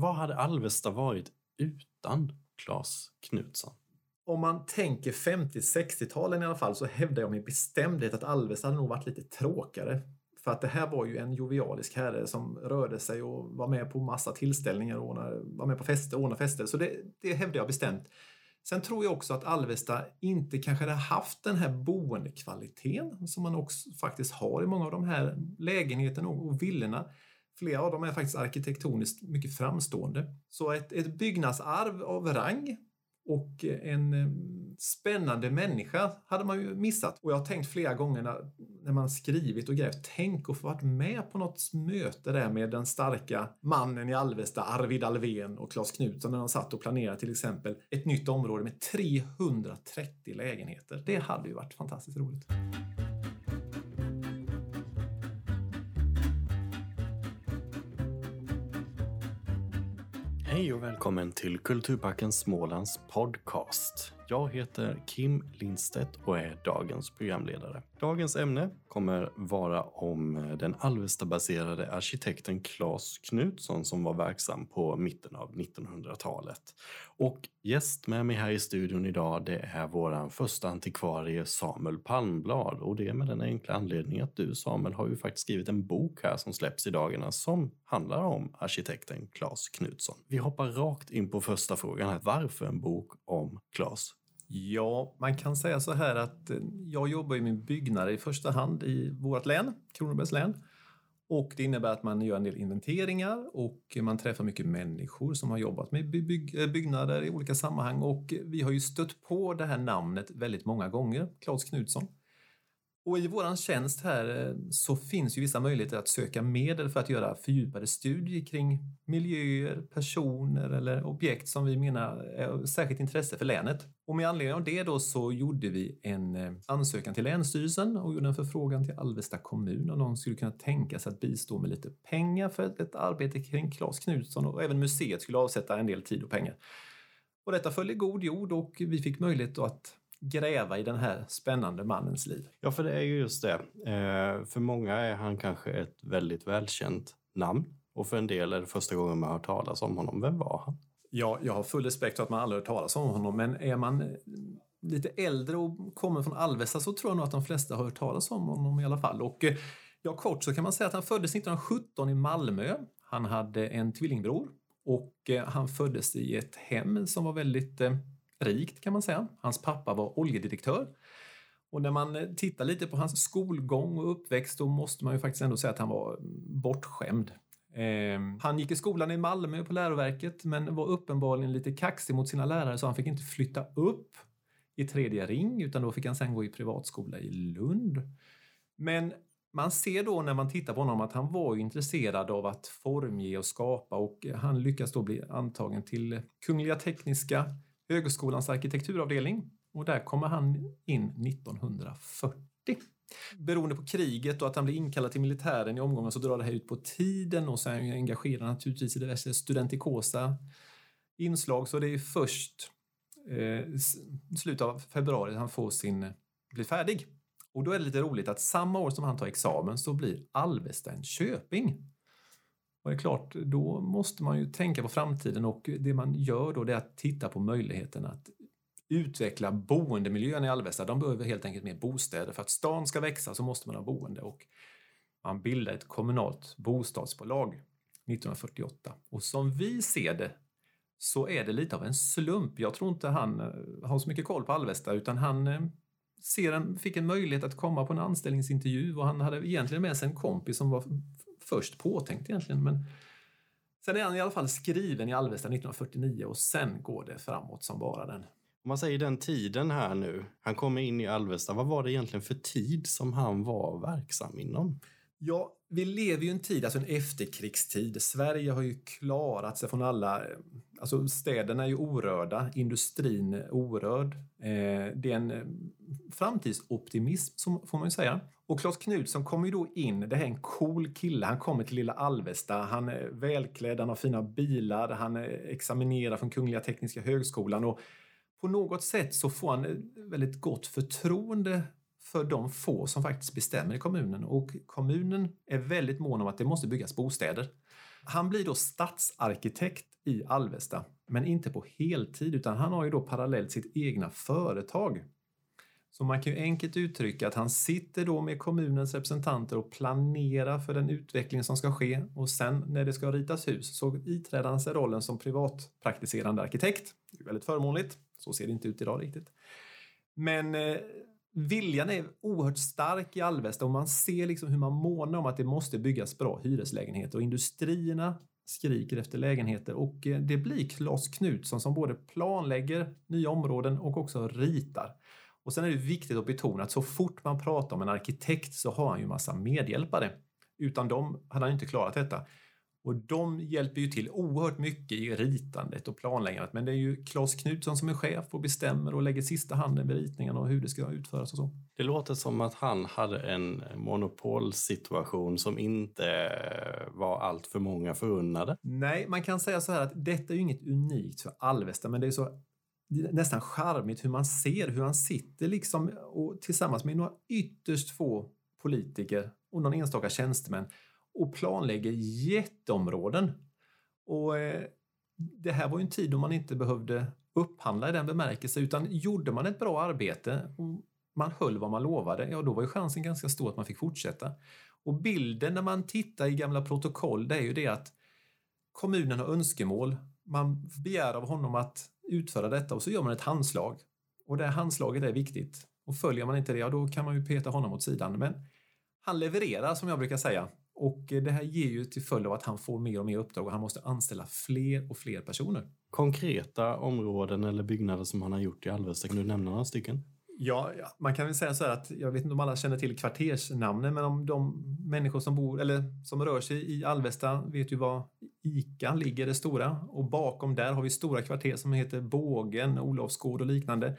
Vad hade Alvesta varit utan Claes Knutsson? Om man tänker 50-60-talen i alla fall så hävdar jag med bestämdhet att Alvesta hade nog varit lite tråkigare. För att det här var ju en jovialisk herre som rörde sig och var med på massa tillställningar och var med på fester, ordnade fester. Så det, det hävdar jag bestämt. Sen tror jag också att Alvesta inte kanske hade haft den här boendekvaliteten som man också faktiskt har i många av de här lägenheterna och villorna. Flera av dem är faktiskt arkitektoniskt mycket framstående. Så ett, ett byggnadsarv av rang och en eh, spännande människa hade man ju missat. Och jag har tänkt flera gånger när, när man skrivit och grävt, tänk att få varit med på något möte där med den starka mannen i Alvesta, Arvid Alvén och Claes Knutsson när de satt och planerade till exempel ett nytt område med 330 lägenheter. Det hade ju varit fantastiskt roligt. Hej och välkommen till Kulturparken Smålands podcast. Jag heter Kim Lindstedt och är dagens programledare. Dagens ämne kommer vara om eh, den Alvesta-baserade arkitekten Claes Knutsson som var verksam på mitten av 1900-talet. Och gäst med mig här i studion idag det är vår första antikvarie Samuel Palmblad och det är med den enkla anledningen att du Samuel har ju faktiskt skrivit en bok här som släpps i dagarna som handlar om arkitekten Claes Knutsson. Vi hoppar rakt in på första frågan här. Varför en bok om Claes Ja, man kan säga så här att eh, jag jobbar ju med byggnader i första hand i vårt län, Kronobergs län. Och det innebär att man gör en del inventeringar och man träffar mycket människor som har jobbat med bygg, eh, byggnader i olika sammanhang och vi har ju stött på det här namnet väldigt många gånger, Claes Knutsson. Och i vår tjänst här eh, så finns ju vissa möjligheter att söka medel för att göra fördjupade studier kring miljöer, personer eller objekt som vi menar är av särskilt intresse för länet. Och med anledning av det då så gjorde vi en eh, ansökan till Länsstyrelsen och gjorde en förfrågan till Alvesta kommun om någon skulle kunna tänka sig att bistå med lite pengar för ett arbete kring Claes Knutsson och även museet skulle avsätta en del tid och pengar. Och detta föll i god jord och vi fick möjlighet att gräva i den här spännande mannens liv. Ja, för det är ju just det. Eh, för många är han kanske ett väldigt välkänt namn och för en del är det första gången man hört talas om honom. Vem var han? Ja, jag har full respekt för att man aldrig hört talas om honom, men är man eh, lite äldre och kommer från Alvesta så tror jag nog att de flesta har hört talas om honom i alla fall. Och eh, ja, kort så kan man säga att han föddes 1917 i Malmö. Han hade en tvillingbror och han föddes i ett hem som var väldigt rikt kan man säga. Hans pappa var oljedirektör. Och när man eh, tittar lite på hans skolgång och uppväxt då måste man ju faktiskt ändå säga att han var mm, bortskämd. Eh, han gick i skolan i Malmö på läroverket men var uppenbarligen lite kaxig mot sina lärare så han fick inte flytta upp i tredje ring utan då fick han sen gå i privatskola i Lund. Men man ser då när man tittar på honom att han var intresserad av att formge och skapa och han lyckas då bli antagen till Kungliga Tekniska Högskolans arkitekturavdelning och där kommer han in 1940. Beroende på kriget och att han blir inkallad till militären i omgången så drar det här ut på tiden och så är han engagerad naturligtvis i diverse studentikosa inslag så det är först eh, slutet av februari han får sin, blir färdig. Och då är det lite roligt att samma år som han tar examen så blir Alvesta en köping. Och det är klart, då måste man ju tänka på framtiden och det man gör då det är att titta på möjligheten att utveckla boendemiljön i Alvesta. De behöver helt enkelt mer bostäder. För att stan ska växa så måste man ha boende och man bildar ett kommunalt bostadsbolag 1948. Och som vi ser det så är det lite av en slump. Jag tror inte han eh, har så mycket koll på Alvesta utan han eh, ser en, fick en möjlighet att komma på en anställningsintervju och han hade egentligen med sig en kompis som var först påtänkt egentligen. Men sen är han i alla fall skriven i Alvesta 1949 och sen går det framåt som bara den. Om man säger den tiden här nu, han kommer in i Alvesta, vad var det egentligen för tid som han var verksam inom? Ja, vi lever ju en tid, alltså en efterkrigstid. Sverige har ju klarat sig från alla... Alltså städerna är ju orörda, industrin orörd. Eh, det är en eh, framtidsoptimism, som får man ju säga. Och Claes Knutsson kommer ju då in, det här är en cool kille, han kommer till lilla Alvesta, han är välklädd, han har fina bilar, han eh, examinerar från Kungliga Tekniska Högskolan och på något sätt så får han eh, väldigt gott förtroende för de få som faktiskt bestämmer i kommunen och kommunen är väldigt mån om att det måste byggas bostäder. Han blir då stadsarkitekt i Alvesta, men inte på heltid utan han har ju då parallellt sitt egna företag. Så man kan ju enkelt uttrycka att han sitter då med kommunens representanter och planerar för den utveckling som ska ske och sen när det ska ritas hus så iträder han sig rollen som privatpraktiserande arkitekt. Det är väldigt förmånligt. Så ser det inte ut idag riktigt. Men eh, viljan är oerhört stark i Alvesta och man ser liksom hur man månar om att det måste byggas bra hyreslägenheter och industrierna skriker efter lägenheter och eh, det blir Klas Knutsson som både planlägger nya områden och också ritar. Och sen är det viktigt att betona att så fort man pratar om en arkitekt så har han ju massa medhjälpare. Utan dem hade han inte klarat detta. Och de hjälper ju till oerhört mycket i ritandet och planläggandet. Men det är ju Claes Knutsson som är chef och bestämmer och lägger sista handen vid ritningen och hur det ska utföras och så. Det låter som att han hade en monopolsituation som inte var allt för många förunnade. Nej, man kan säga så här att detta är ju inget unikt för Alvesta, men det är så nästan charmigt hur man ser hur han sitter liksom och tillsammans med några ytterst få politiker och någon enstaka tjänstemän och planlägger jätteområden. Och eh, det här var ju en tid då man inte behövde upphandla i den bemärkelsen utan gjorde man ett bra arbete och man höll vad man lovade, ja då var ju chansen ganska stor att man fick fortsätta. Och bilden när man tittar i gamla protokoll det är ju det att kommunen har önskemål. Man begär av honom att utföra detta och så gör man ett handslag. Och det handslaget är viktigt. Och följer man inte det, ja då kan man ju peta honom åt sidan. Men han levererar som jag brukar säga. Och det här ger ju till följd av att han får mer och mer uppdrag och han måste anställa fler och fler personer. Konkreta områden eller byggnader som han har gjort i Alvesta, kan du nämna några stycken? Ja, man kan väl säga så här att jag vet inte om alla känner till kvartersnamnen, men om de människor som bor eller som rör sig i Alvesta vet ju var ICA ligger, det stora. Och bakom där har vi stora kvarter som heter Bågen, Olofsgård och liknande.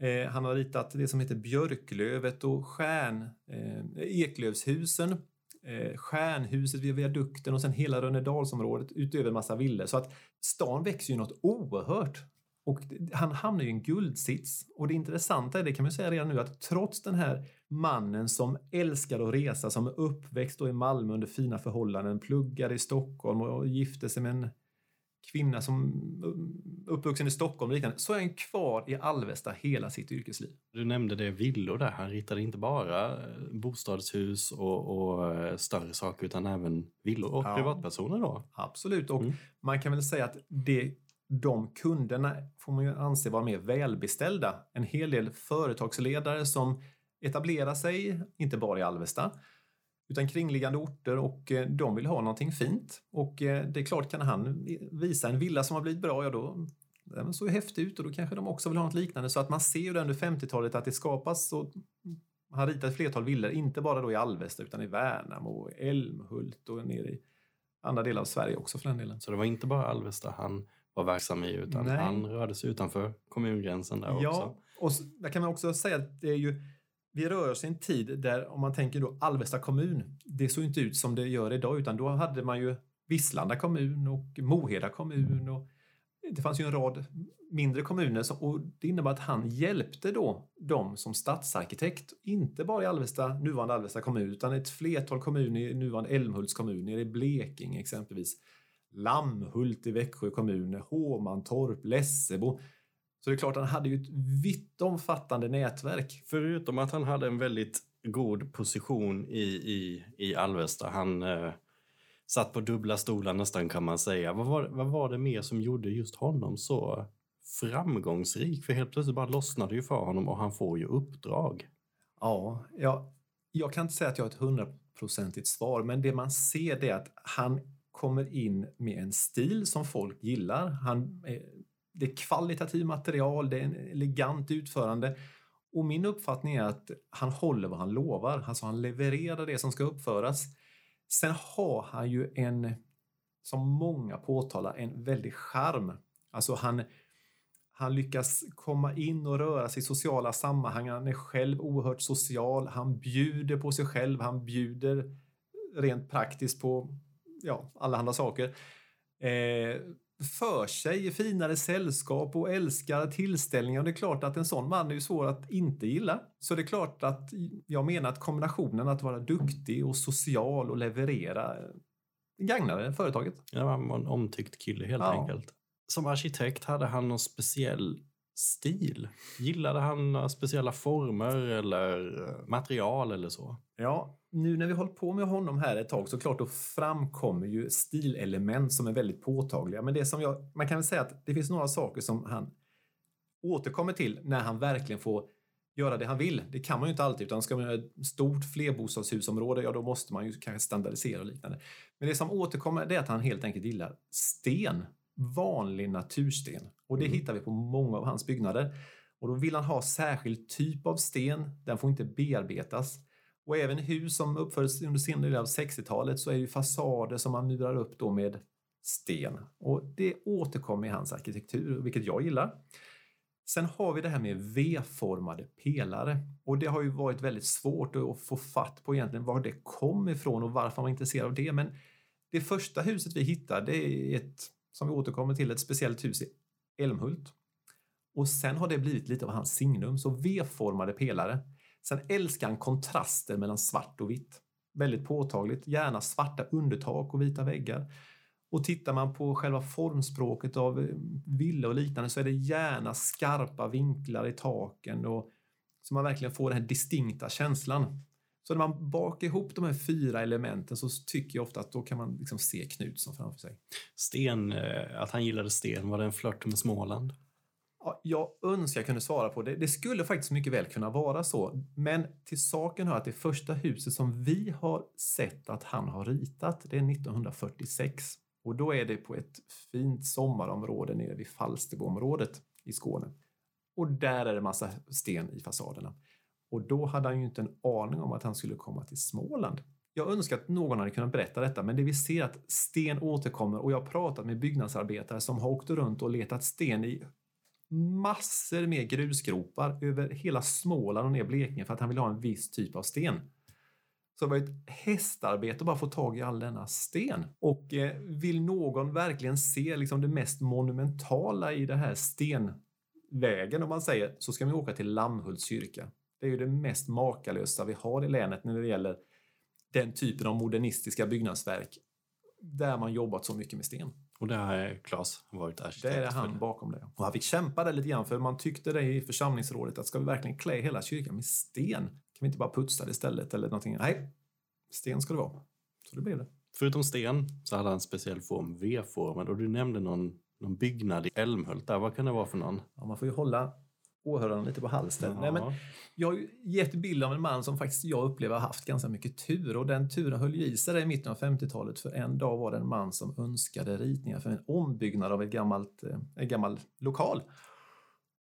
Eh, han har ritat det som heter Björklövet och Stjärn, eh, Eklövshusen, eh, Stjärnhuset vid viadukten och sen hela Rönnedalsområdet utöver en massa villor. Så att stan växer ju något oerhört och han hamnar i en guldsits. Och det intressanta är, det kan man säga redan nu, att trots den här mannen som älskar att resa, som är uppväxt i Malmö under fina förhållanden, pluggade i Stockholm och gifte sig med en kvinna som uppvuxen i Stockholm och liknande, så är han kvar i Alvesta hela sitt yrkesliv. Du nämnde det villor där. Han ritade inte bara bostadshus och, och eh, större saker utan även villor och ja, privatpersoner då? Absolut, och mm. man kan väl säga att det de kunderna får man ju anse vara mer välbeställda. En hel del företagsledare som etablerar sig, inte bara i Alvesta, utan kringliggande orter och eh, de vill ha någonting fint. Och eh, det är klart, kan han visa en villa som har blivit bra, ja då den såg ju häftig ut och då kanske de också vill ha något liknande. Så att man ser ju under 50-talet att det skapas och han ritat ett flertal villor, inte bara då i Alvesta utan i Värnamo, Älmhult och nere i andra delar av Sverige också för den delen. Så det var inte bara Alvesta han var verksam i utan Nej. han rörde sig utanför kommungränsen där ja, också. och där kan man också säga att det är ju vi rör oss i en tid där, om man tänker då Alvesta kommun, det såg inte ut som det gör idag utan då hade man ju Visslanda kommun och Moheda kommun och det fanns ju en rad mindre kommuner och det innebar att han hjälpte då dem som stadsarkitekt, inte bara i Alvesta, nuvarande Alvesta kommun, utan ett flertal kommuner i nuvarande Älmhults kommun, nere i Blekinge exempelvis. Lammhult i Växjö kommun, Håmantorp, Lessebo. Så det är klart, han hade ju ett vitt omfattande nätverk. Förutom att han hade en väldigt god position i, i, i Alvesta. Han eh, satt på dubbla stolar nästan kan man säga. Vad var, vad var det mer som gjorde just honom så framgångsrik? För helt plötsligt bara lossnade ju för honom och han får ju uppdrag. Ja, ja jag kan inte säga att jag har ett hundraprocentigt svar, men det man ser är att han kommer in med en stil som folk gillar. Han, det är kvalitativ material, det är en elegant utförande. Och min uppfattning är att han håller vad han lovar, alltså han levererar det som ska uppföras. Sen har han ju en, som många påtalar, en väldig charm. Alltså han, han lyckas komma in och röra sig i sociala sammanhang. Han är själv oerhört social. Han bjuder på sig själv. Han bjuder rent praktiskt på ja, allehanda saker. Eh, för sig i finare sällskap och älskar tillställningar. Och det är klart att en sån man är ju svår att inte gilla. Så det är klart att jag menar att kombinationen att vara duktig och social och leverera gagnade företaget. Ja, han var en omtyckt kille helt Ja. enkelt. Som arkitekt hade han någon speciell stil? Gillade han speciella former eller material eller så? Ja, nu när vi hållit på med honom här ett tag så klart då framkommer ju stilelement som är väldigt påtagliga. Men det som jag, man kan väl säga att det finns några saker som han återkommer till när han verkligen får göra det han vill. Det kan man ju inte alltid, utan ska man göra ett stort flerbostadshusområde, ja då måste man ju kanske standardisera och liknande. Men det som återkommer är att han helt enkelt gillar sten. Vanlig natursten. Och det Mm. hittar vi på många av hans byggnader. Och då vill han ha särskild typ av sten. Den får inte bearbetas. Och även hus som uppfördes under senare delen av 60-talet så är det ju fasader som man murar upp då med sten. Och det återkommer i hans arkitektur, vilket jag gillar. Sen har vi det här med V-formade pelare. Och det har ju varit väldigt svårt att få fatt på egentligen var det kom ifrån och varför man var intresserad av det. Men det första huset vi hittar, det är ett, som vi återkommer till, ett speciellt hus i Älmhult. Och sen har det blivit lite av hans signum, så V-formade pelare. Sen älskar han kontraster mellan svart och vitt. Väldigt påtagligt, gärna svarta undertak och vita väggar. Och tittar man på själva formspråket av eh, villa och liknande så är det gärna skarpa vinklar i taken och så man verkligen får den här distinkta känslan. Så när man bakar ihop de här fyra elementen så tycker jag ofta att då kan man liksom se Knutsson framför sig. Sten, eh, att han gillade sten, var det en flört med Småland? Jag önskar jag kunde svara på det. Det skulle faktiskt mycket väl kunna vara så. Men till saken hör att det första huset som vi har sett att han har ritat, det är 1946. Och då är det på ett fint sommarområde nere vid Falsterboområdet i Skåne. Och där är det massa sten i fasaderna. Och då hade han ju inte en aning om att han skulle komma till Småland. Jag önskar att någon hade kunnat berätta detta, men det vi ser att sten återkommer och jag har pratat med byggnadsarbetare som har åkt runt och letat sten i massor med grusgropar över hela Småland och ner Blekinge för att han ville ha en viss typ av sten. Så det var ett hästarbete att bara få tag i all denna sten. Och eh, vill någon verkligen se liksom det mest monumentala i den här stenvägen, om man säger, så ska man åka till Lammhults kyrka. Det är ju det mest makalösa vi har i länet när det gäller den typen av modernistiska byggnadsverk där man jobbat så mycket med sten. Och där har Claes varit arkitekt. Det är han bakom det. Och han fick kämpa där lite grann för man tyckte det i församlingsrådet att ska vi verkligen klä hela kyrkan med sten? Kan vi inte bara putsa det istället eller någonting? Nej, sten ska det vara. Så det blev det. Förutom sten så hade han en speciell form, V-formen. Och du nämnde någon, någon byggnad i Älmhult där. Vad kan det vara för någon? Ja, man får ju hålla åhörarna lite på halsen. Nej, men jag har ju gett bild av en man som faktiskt jag upplever har haft ganska mycket tur och den turen höll ju i sig i mitten av 50-talet för en dag var det en man som önskade ritningar för en ombyggnad av ett gammalt, eh, en gammal lokal.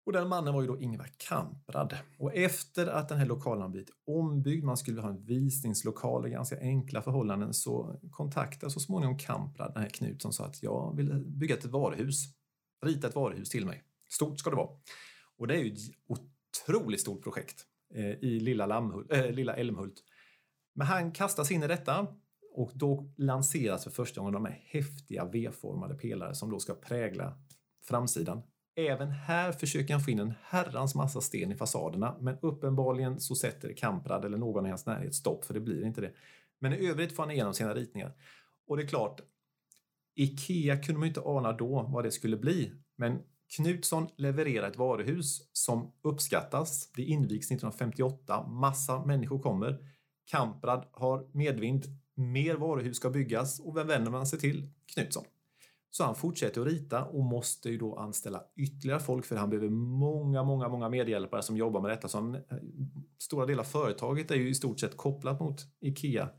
Och den mannen var ju då Ingvar Kamprad. Och efter att den här lokalen har blivit ombyggd, man skulle ha en visningslokal i ganska enkla förhållanden, så kontaktade så småningom Kamprad den här Knutsson och sa att jag vill bygga ett varuhus. Rita ett varuhus till mig. Stort ska det vara. Och det är ju ett otroligt stort projekt eh, i lilla, Lammhult, äh, lilla Älmhult. Men han kastas in i detta och då lanseras för första gången de här häftiga V-formade pelare som då ska prägla framsidan. Även här försöker han få in en herrans massa sten i fasaderna, men uppenbarligen så sätter Kamprad eller någon i hans närhet stopp, för det blir inte det. Men i övrigt får han igenom sina ritningar. Och det är klart, Ikea kunde man ju inte ana då vad det skulle bli, men Knutsson levererar ett varuhus som uppskattas. Det invigs 1958. Massa människor kommer. Kamprad har medvind. Mer varuhus ska byggas och vem vänder man sig till? Knutsson. Så han fortsätter att rita och måste ju då anställa ytterligare folk för han behöver många, många, många medhjälpare som jobbar med detta. Så han, eh, stora delar av företaget är ju i stort sett kopplat mot IKEA.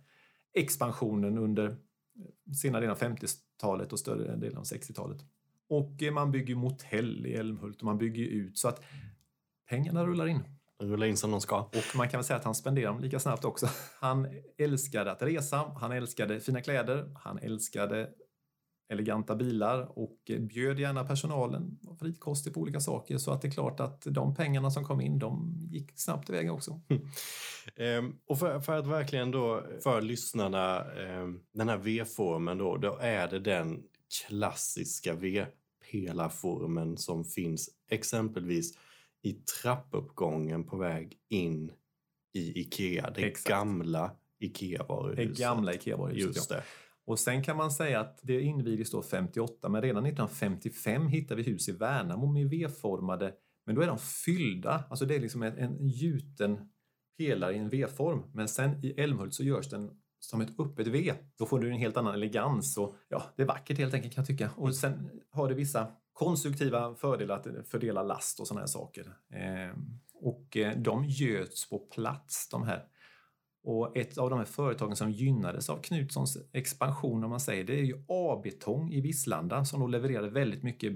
Expansionen under eh, senare delen av 50-talet och större delen av 60-talet. Och man bygger motell i Älmhult och man bygger ut så att pengarna rullar in. Rulla in som de ska. Och man kan väl säga att han spenderar dem lika snabbt också. Han älskade att resa, han älskade fina kläder, han älskade eleganta bilar och bjöd gärna personalen och fritkostig på olika saker. Så att det är klart att de pengarna som kom in, de gick snabbt iväg också. Ehm, och för, för att verkligen då, för lyssnarna, ehm, den här V-formen då, då är det den klassiska V-pelarformen som finns exempelvis i trappuppgången på väg in i Ikea. Det Exakt. gamla Ikea-varuhuset. Det gamla Ikea-varuhuset, Just det. Och sen kan man säga att det invigdes då 58, men redan 1955 hittar vi hus i Värnamo med V-formade, men då är de fyllda. Alltså det är liksom en, en gjuten pelare i en V-form. Men sen i Älmhult så görs den som ett öppet V. Då får du en helt annan elegans och ja, det är vackert helt enkelt kan jag tycka. Och sen har det vissa konstruktiva fördelar att fördela last och sådana här saker. Ehm, eh, och de göts på plats de här. Och ett av de här företagen som gynnades av Knutssons expansion, om man säger, det är ju A-betong i Visslanda som då levererade väldigt mycket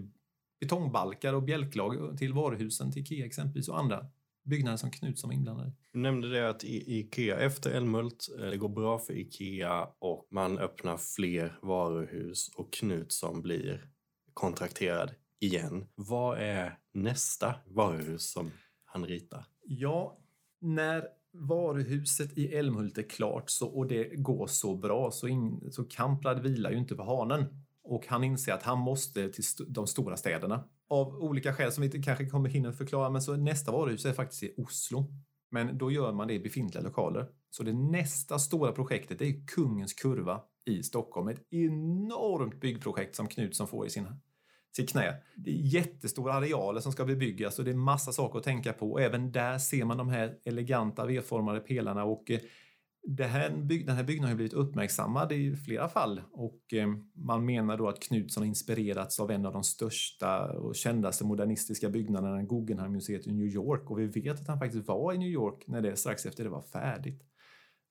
betongbalkar och bjälklag till varuhusen, till Ikea exempelvis och andra byggnader som Knutsson var inblandad i. Du nämnde det att Ikea efter Älmhult, eh, det går bra för Ikea och man öppnar fler varuhus och Knutsson blir kontrakterad igen. Vad är nästa varuhus som han ritar? Ja, när varuhuset i Älmhult är klart så, och det går så bra så, in, så Kamprad vilar ju inte på hanen. Och han inser att han måste till st de stora städerna. Av olika skäl som vi kanske kommer hinna förklara, men så nästa varuhus är faktiskt i Oslo. Men då gör man det i befintliga lokaler. Så det nästa stora projektet är Kungens kurva i Stockholm. Ett enormt byggprojekt som Knutsson får i sin sitt knä. Det är jättestora arealer som ska bebyggas och det är massa saker att tänka på. Och även där ser man de här eleganta V-formade pelarna och eh, det här, den här byggnaden har blivit uppmärksammad i flera fall och eh, man menar då att Knutsson har inspirerats av en av de största och kändaste modernistiska byggnaderna, Guggenheim-museet i New York och vi vet att han faktiskt var i New York när det strax efter det var färdigt.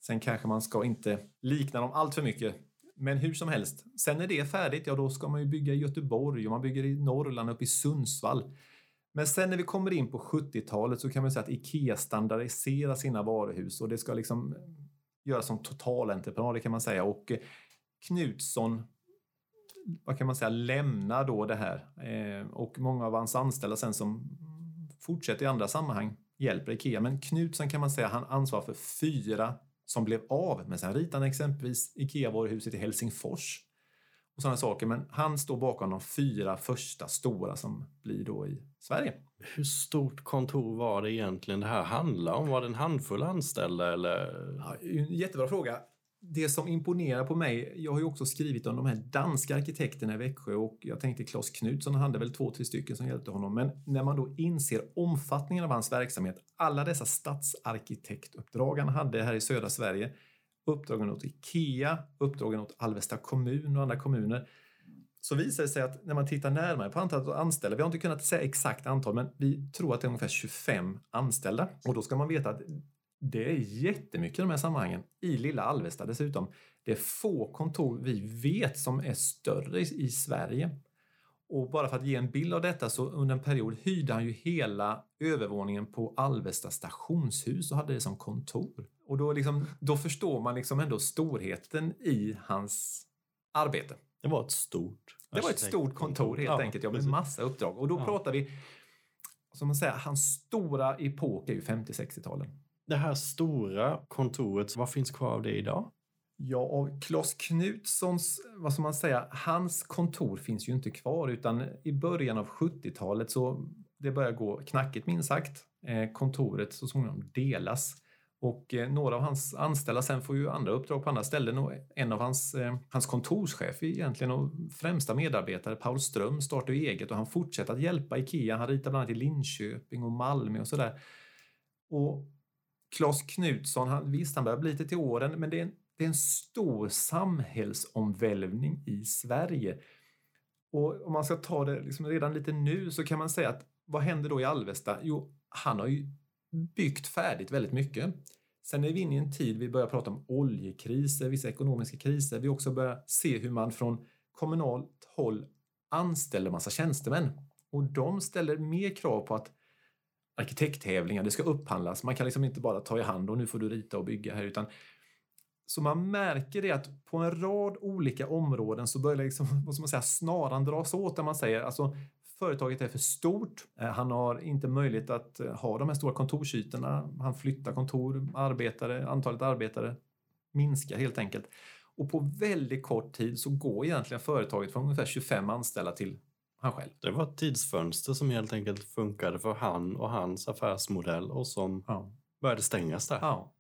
Sen kanske man ska inte likna dem allt för mycket men hur som helst, sen när det är färdigt, ja då ska man ju bygga i Göteborg och man bygger i Norrland, uppe i Sundsvall. Men sen när vi kommer in på 70-talet så kan man säga att IKEA standardiserar sina varuhus och det ska liksom Göra som totalentreprenad kan man säga. Och eh, Knutsson, vad kan man säga, lämnar då det här. Eh, och många av hans anställda sen som fortsätter i andra sammanhang hjälper IKEA. Men Knutsson kan man säga, han ansvarar för fyra som blev av. Men sen ritade han exempelvis IKEA-varuhuset i Helsingfors och sådana saker. Men han står bakom de fyra första stora som blir då i Sverige. Hur stort kontor var det egentligen det här handlade om? Var det en handfull anställda eller? Ja, jättebra fråga det som imponerar på mig, jag har ju också skrivit om de här danska arkitekterna i Växjö och jag tänkte Claes Knutsson hade väl två, tre stycken som hjälpte honom. Men när man då inser omfattningen av hans verksamhet, alla dessa stadsarkitektuppdrag han hade här i södra Sverige, uppdragen åt IKEA, uppdragen åt Alvesta kommun och andra kommuner, så visar det sig att när man tittar närmare på antalet anställda, vi har inte kunnat säga exakt antal, men vi tror att det är ungefär 25 anställda. Och då ska man veta att det är jättemycket i de här sammanhangen. I lilla Alvesta dessutom. Det är få kontor vi vet som är större i Sverige. Och bara för att ge en bild av detta så under en period hyrde han ju hela övervåningen på Alvesta stationshus och hade det som kontor. Och då, liksom, då förstår man liksom ändå storheten i hans arbete. Det var ett stort Det var ett stort kontor helt ja, enkelt, ja, med massa uppdrag. Och då ja. pratar vi, som man säger, hans stora epok är ju 50-60-talen. Det här stora kontoret, vad finns kvar av det idag? Ja, av Klas Knutssons, vad ska man säga, hans kontor finns ju inte kvar utan i början av 70-talet så det börjar gå knackigt minst sagt. Eh, kontoret så småningom delas och eh, några av hans anställda sen får ju andra uppdrag på andra ställen och en av hans, eh, hans kontorschef egentligen och främsta medarbetare, Paul Ström, startar eget och han fortsätter att hjälpa IKEA. Han ritar bland annat i Linköping och Malmö och sådär. Och Klas Knutsson, han, visst han börjar bli lite till åren, men det är, en, det är en stor samhällsomvälvning i Sverige. Och om man ska ta det liksom redan lite nu så kan man säga att vad händer då i Alvesta? Jo, han har ju byggt färdigt väldigt mycket. Sen är vi inne i en tid vi börjar prata om oljekriser, vissa ekonomiska kriser. Vi också börjar se hur man från kommunalt håll anställer massa tjänstemän. Och de ställer mer krav på att arkitekttävlingar, det ska upphandlas. Man kan liksom inte bara ta i hand och nu får du rita och bygga här utan så man märker det att på en rad olika områden så börjar liksom, vad ska man säga, snaran dras åt där man säger alltså företaget är för stort. Eh, han har inte möjlighet att eh, ha de här stora kontorsytorna. Han flyttar kontor, arbetare, antalet arbetare minskar helt enkelt. Och på väldigt kort tid så går egentligen företaget från ungefär 25 anställda till han själv. Det var ett tidsfönster som helt enkelt funkade för han och hans affärsmodell och som ja. började stängas där. Ja.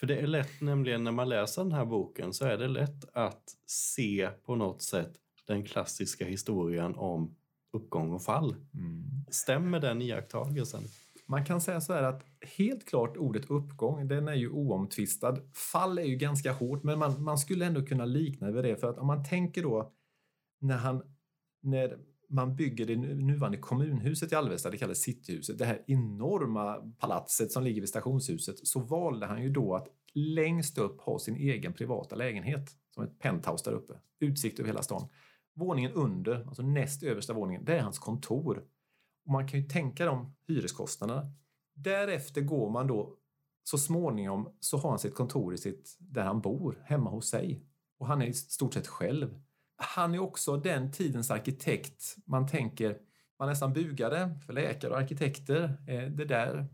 För det är lätt, nämligen när man läser den här boken, så är det lätt att se på något sätt den klassiska historien om uppgång och fall. Mm. Stämmer den iakttagelsen? Man kan säga så här att helt klart ordet uppgång, den är ju oomtvistad. Fall är ju ganska hårt, men man, man skulle ändå kunna likna vid det. För att om man tänker då när, han, när man bygger det nuvarande kommunhuset i Alvesta, det kallas Cityhuset, det här enorma palatset som ligger vid stationshuset, så valde han ju då att längst upp ha sin egen privata lägenhet, som ett penthouse där uppe, utsikt över hela stan. Våningen under, alltså näst översta våningen, det är hans kontor. Och man kan ju tänka de hyreskostnaderna. Därefter går man då, så småningom så har han sitt kontor i sitt, där han bor, hemma hos sig. Och han är i stort sett själv. Han är också den tidens arkitekt. Man tänker, man nästan bugade för läkare och arkitekter. Eh, det där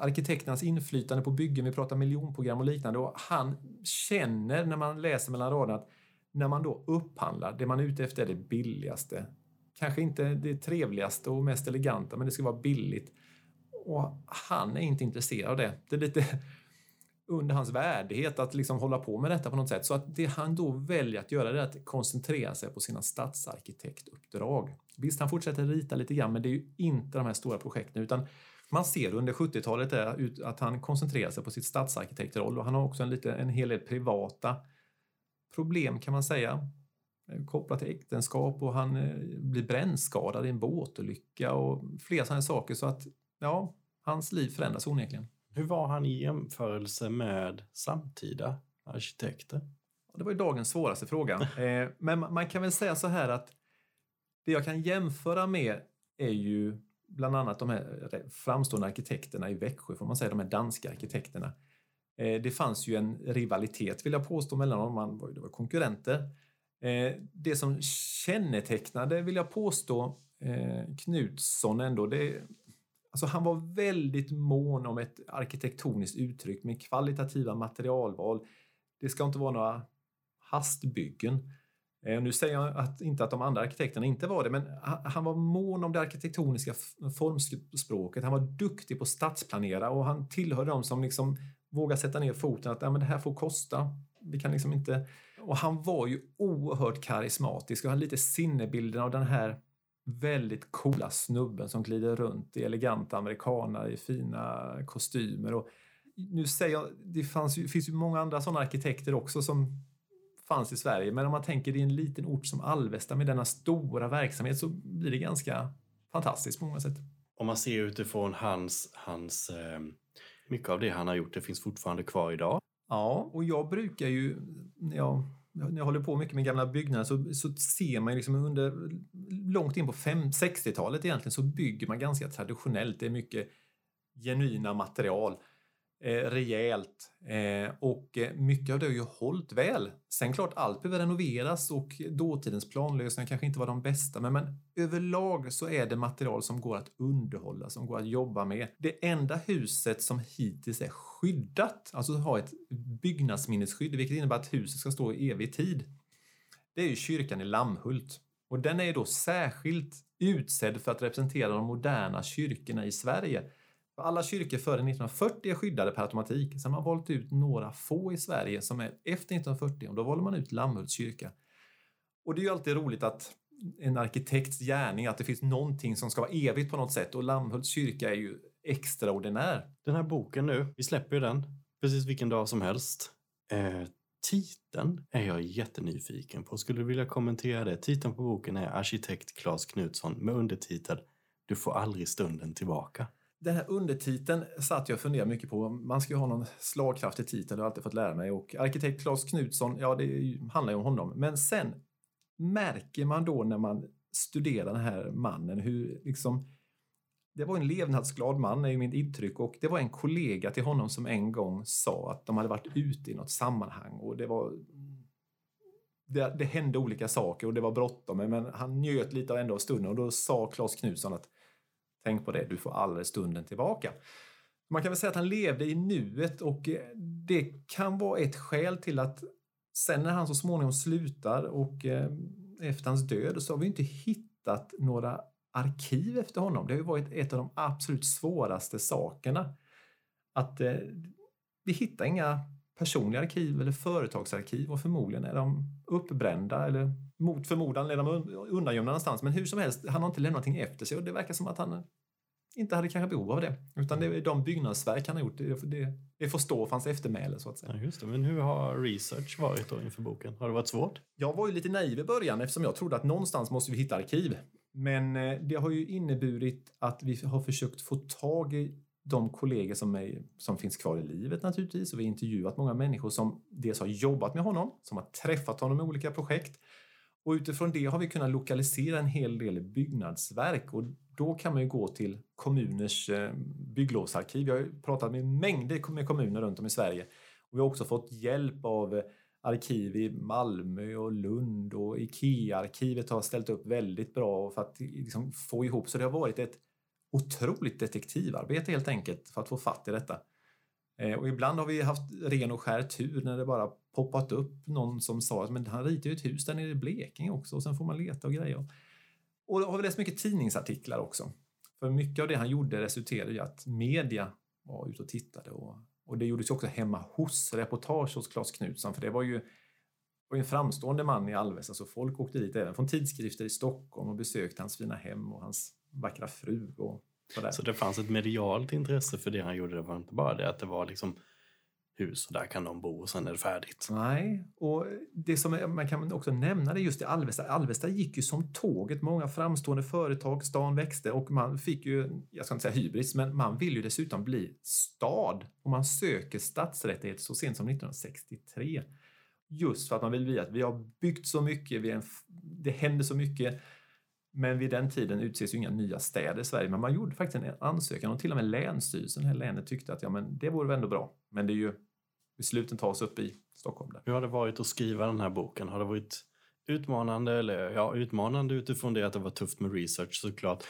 arkitekternas inflytande på byggen, vi pratar miljonprogram och liknande. Och han känner när man läser mellan raderna att när man då upphandlar, det man är ute efter är det billigaste. Kanske inte det trevligaste och mest eleganta, men det ska vara billigt. Och han är inte intresserad av det. Det är lite under hans värdighet att liksom hålla på med detta på något sätt. Så att det han då väljer att göra är att koncentrera sig på sina stadsarkitektuppdrag. Visst, han fortsätter rita lite grann, men det är ju inte de här stora projekten, utan man ser under 70-talet att han koncentrerar sig på sitt stadsarkitektroll och han har också en, lite, en hel del privata problem kan man säga eh, kopplat till äktenskap och han eh, blir brännskadad i en båtolycka och flera sådana saker. Så att ja, hans liv förändras onekligen. Hur var han i jämförelse med samtida arkitekter? Det var ju dagens svåraste fråga. Eh, men man kan väl säga så här att det jag kan jämföra med är ju bland annat de här framstående arkitekterna i Växjö, får man säga, de här danska arkitekterna. Eh, det fanns ju en rivalitet vill jag påstå mellan dem, man var, det var konkurrenter. Eh, det som kännetecknade, vill jag påstå, eh, Knutsson ändå, det, alltså han var väldigt mån om ett arkitektoniskt uttryck med kvalitativa materialval. Det ska inte vara några hastbyggen. Nu säger jag att, inte att de andra arkitekterna inte var det, men han var mån om det arkitektoniska formspråket. Han var duktig på att stadsplanera och han tillhörde de som liksom våga sätta ner foten att ja, men det här får kosta. Vi kan liksom inte... Och han var ju oerhört karismatisk och hade lite sinnebilden av den här väldigt coola snubben som glider runt i eleganta amerikanare i fina kostymer. Och nu säger jag, det fanns ju, finns ju många andra sådana arkitekter också som fanns i Sverige, men om man tänker i en liten ort som Alvesta med denna stora verksamhet så blir det ganska fantastiskt på många sätt. Om man ser utifrån hans, hans eh mycket av det han har gjort det finns fortfarande kvar idag. Ja, och jag brukar ju, ja, när jag håller på mycket med gamla byggnader så, så ser man liksom under, långt in på 60-talet egentligen, så bygger man ganska traditionellt. Det är mycket genuina material eh, rejält eh, och eh, mycket av det har ju hållit väl. Sen klart, allt behöver renoveras och dåtidens planlösningar kanske inte var de bästa, men, men överlag så är det material som går att underhålla, som går att jobba med. Det enda huset som hittills är skyddat, alltså har ett byggnadsminnesskydd, vilket innebär att huset ska stå i evig tid, det är ju kyrkan i Lammhult. Och den är då särskilt utsedd för att representera de moderna kyrkorna i Sverige. Alla kyrkor före 1940 är skyddade per automatik. Sen har man valt ut några få i Sverige som är efter 1940 och då valde man ut Lammhults kyrka. Och det är ju alltid roligt att en arkitekts gärning, att det finns någonting som ska vara evigt på något sätt och Lammhults kyrka är ju extraordinär. Den här boken nu, vi släpper ju den precis vilken dag som helst. Eh, titeln är jag jättenyfiken på. Skulle du vilja kommentera det? Titeln på boken är Arkitekt Claes Knutsson med undertitel Du får aldrig stunden tillbaka den här undertiteln satt jag och funderade mycket på. Man ska ju ha någon slagkraftig titel, har jag alltid fått lära mig. Och arkitekt Claes Knutsson, ja det handlar ju om honom. Men sen märker man då när man studerar den här mannen hur liksom det var en levnadsglad man är mitt intryck och det var en kollega till honom som en gång sa att de hade varit ute i något sammanhang och det var det, det hände olika saker och det var bråttom men han njöt lite ändå av stunden och då sa Claes Knutsson att Tänk på det, du får aldrig stunden tillbaka. Man kan väl säga att han levde i nuet och eh, det kan vara ett skäl till att sen när han så småningom slutar och eh, efter hans död så har vi inte hittat några arkiv efter honom. Det har ju varit ett av de absolut svåraste sakerna. Att eh, vi hittar inga personliga arkiv eller företagsarkiv och förmodligen är de uppbrända eller mot förmodan är de undangömda någonstans. Men hur som helst, han har inte lämnat någonting efter sig och det verkar som att han inte hade kanske behov av det. Utan det är de byggnadsverk han har gjort, det, det, det får stå för hans eftermäle så att säga. Ja, just det. Men hur har research varit då inför boken? Har det varit svårt? Jag var ju lite naiv i början eftersom jag trodde att någonstans måste vi hitta arkiv. Men eh, det har ju inneburit att vi har försökt få tag i de kollegor som, är, som finns kvar i livet naturligtvis. Och vi har intervjuat många människor som dels har jobbat med honom, som har träffat honom i olika projekt. Och utifrån det har vi kunnat lokalisera en hel del byggnadsverk och då kan man ju gå till kommuners eh, bygglovsarkiv. Jag har pratat med mängder med kommuner runt om i Sverige och vi har också fått hjälp av eh, arkiv i Malmö och Lund och IKEA-arkivet har ställt upp väldigt bra för att liksom få ihop. Så det har varit ett otroligt detektivarbete helt enkelt för att få fatt i detta. Eh, och ibland har vi haft ren och skär tur när det bara poppat upp någon som sa att han ritar ju ett hus där nere i Blekinge också och sen får man leta och grejer. Och då har vi läst mycket tidningsartiklar också. För mycket av det han gjorde resulterade i att media var ute och tittade och, och det gjordes också hemma hos reportage hos Claes Knutsson för det var ju var en framstående man i Alvesta så folk åkte dit även från tidskrifter i Stockholm och besökte hans fina hem och hans vackra fru och sådär. Så det fanns ett medialt intresse för det han gjorde? Det var inte bara det att det var liksom hus och där kan de bo och sen är det färdigt. Nej, och det som är, man kan också nämna det just i Alvesta. Alvesta gick ju som tåget. Många framstående företag, stan växte och man fick ju, jag ska inte säga hybris, men man vill ju dessutom bli stad och man söker stadsrättigheter så sent som 1963. Just för att man vill visa att vi har byggt så mycket, vi en, det händer så mycket. Men vid den tiden utses ju inga nya städer i Sverige, men man gjorde faktiskt en ansökan och till och med Länsstyrelsen i länet tyckte att ja, men det vore väl ändå bra. Men det är ju besluten tas upp i Stockholm. Där. Hur har det varit att skriva den här boken? Har det varit utmanande? Eller ja, utmanande utifrån det att det var tufft med research såklart.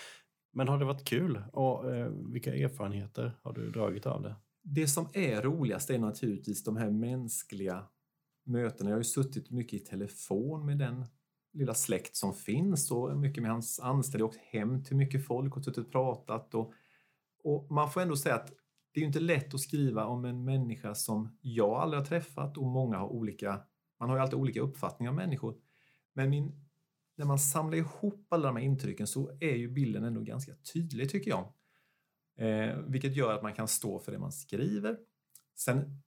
Men har det varit kul? Och eh, vilka erfarenheter har du dragit av det? Det som är roligast är naturligtvis de här mänskliga mötena. Jag har ju suttit mycket i telefon med den lilla släkt som finns och mycket med hans anställda. åkt hem till mycket folk och suttit och pratat. Och, och man får ändå säga att det är inte lätt att skriva om en människa som jag aldrig har träffat och många har olika, man har ju alltid olika uppfattningar om människor. Men min, när man samlar ihop alla de här intrycken så är ju bilden ändå ganska tydlig tycker jag. Eh, vilket gör att man kan stå för det man skriver. Sen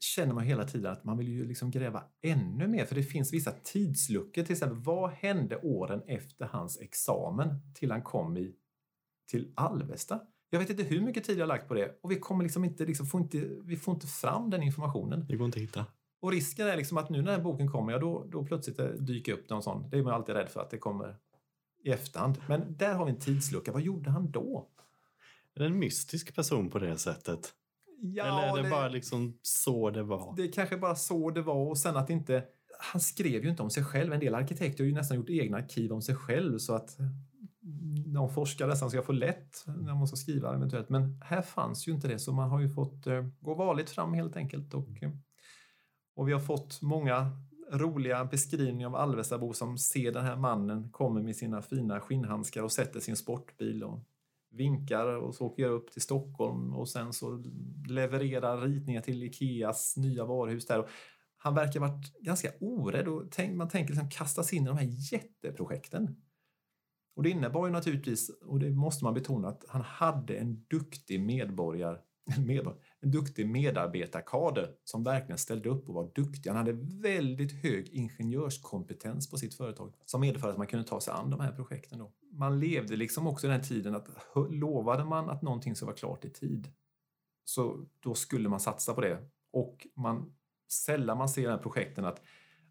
känner man hela tiden att man vill ju liksom gräva ännu mer för det finns vissa tidsluckor. Till exempel, vad hände åren efter hans examen till han kom i, till Alvesta? Jag vet inte hur mycket tid jag lagt på det och vi kommer liksom inte, liksom, får inte, vi får inte fram den informationen. Det går inte att hitta. Och risken är liksom att nu när boken kommer, ja, då, då plötsligt dyker upp någon sån. Det är man alltid rädd för att det kommer i efterhand. Men där har vi en tidslucka. Vad gjorde han då? En mystisk person på det sättet? Ja, Eller är det, det bara liksom så det var? Det är kanske bara så det var och sen att inte... Han skrev ju inte om sig själv. En del arkitekter har ju nästan gjort egna arkiv om sig själv så att någon forskare nästan ska få lätt när man ska skriva eventuellt. Men här fanns ju inte det så man har ju fått uh, gå varligt fram helt enkelt. Och, och vi har fått många roliga beskrivningar av Alvestabo som ser den här mannen kommer med sina fina skinnhandskar och sätter sin sportbil och vinkar och så åker jag upp till Stockholm och sen så levererar ritningar till Ikeas nya varuhus där. Och han verkar varit ganska orädd och tänk, man tänker liksom kastas in i de här jätteprojekten. Och det innebar ju naturligtvis, och det måste man betona, att han hade en duktig medborgare, medborgare en duktig medarbetarkader som verkligen ställde upp och var duktig. Han hade väldigt hög ingenjörskompetens på sitt företag som medförde att man kunde ta sig an de här projekten. Då. Man levde liksom också i den tiden att lovade man att någonting ska vara klart i tid så då skulle man satsa på det. Och man, sällan man ser i de här projekten att,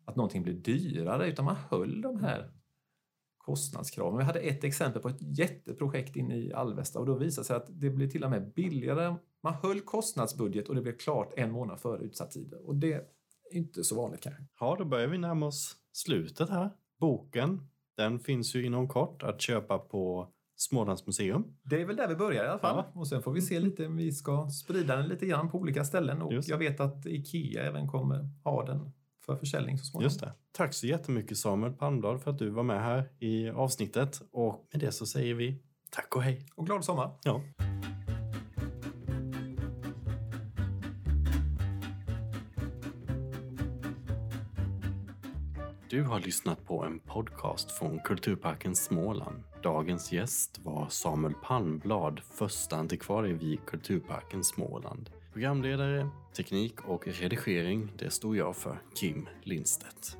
att någonting blir dyrare utan man höll de här kostnadskraven. Vi hade ett exempel på ett jätteprojekt inne i Alvesta och då visade sig att det blev till och med billigare. Man höll kostnadsbudget och det blev klart en månad före utsatt tid. Och det är inte så vanligt kanske. Ja, då börjar vi närma oss slutet här. Boken, den finns ju inom kort att köpa på Smålands museum. Det är väl där vi börjar i alla fall. Ja. Och sen får vi se lite, vi ska sprida den lite grann på olika ställen och Just. jag vet att IKEA även kommer ha den för försäljning så småningom. Just det. Tack så jättemycket Samuel Palmblad för att du var med här i avsnittet. Och med det så säger vi tack och hej. Och glad sommar. Ja. Du har lyssnat på en podcast från Kulturparken Småland. Dagens gäst var Samuel Palmblad, första antikvarie vid Kulturparken Småland. Programledare, teknik och redigering, det stod jag för, Kim Lindstedt.